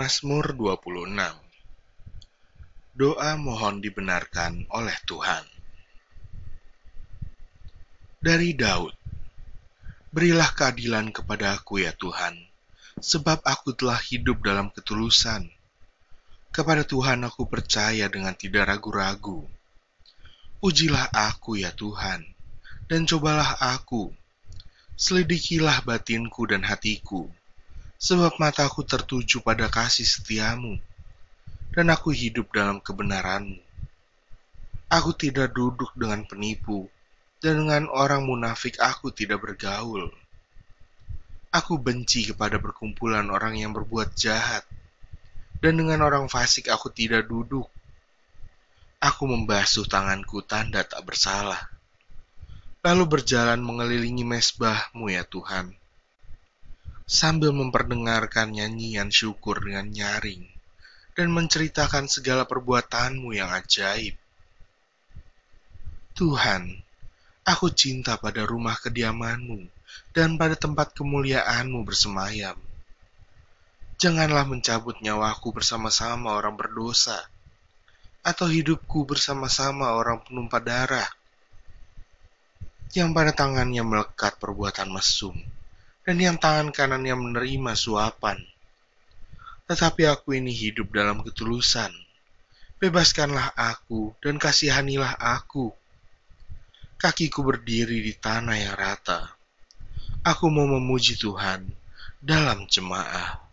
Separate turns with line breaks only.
Mazmur 26 Doa mohon dibenarkan oleh Tuhan Dari Daud Berilah keadilan kepada aku ya Tuhan, sebab aku telah hidup dalam ketulusan. Kepada Tuhan aku percaya dengan tidak ragu-ragu. Ujilah aku ya Tuhan, dan cobalah aku. Selidikilah batinku dan hatiku sebab mataku tertuju pada kasih setiamu, dan aku hidup dalam kebenaranmu. Aku tidak duduk dengan penipu, dan dengan orang munafik aku tidak bergaul. Aku benci kepada perkumpulan orang yang berbuat jahat, dan dengan orang fasik aku tidak duduk. Aku membasuh tanganku tanda tak bersalah, lalu berjalan mengelilingi mesbahmu ya Tuhan sambil memperdengarkan nyanyian syukur dengan nyaring dan menceritakan segala perbuatanmu yang ajaib. Tuhan, aku cinta pada rumah kediamanmu dan pada tempat kemuliaanmu bersemayam. Janganlah mencabut nyawaku bersama-sama orang berdosa, atau hidupku bersama-sama orang penumpah darah, yang pada tangannya melekat perbuatan mesum dan yang tangan kanannya menerima suapan. Tetapi aku ini hidup dalam ketulusan. Bebaskanlah aku dan kasihanilah aku. Kakiku berdiri di tanah yang rata. Aku mau memuji Tuhan dalam jemaah.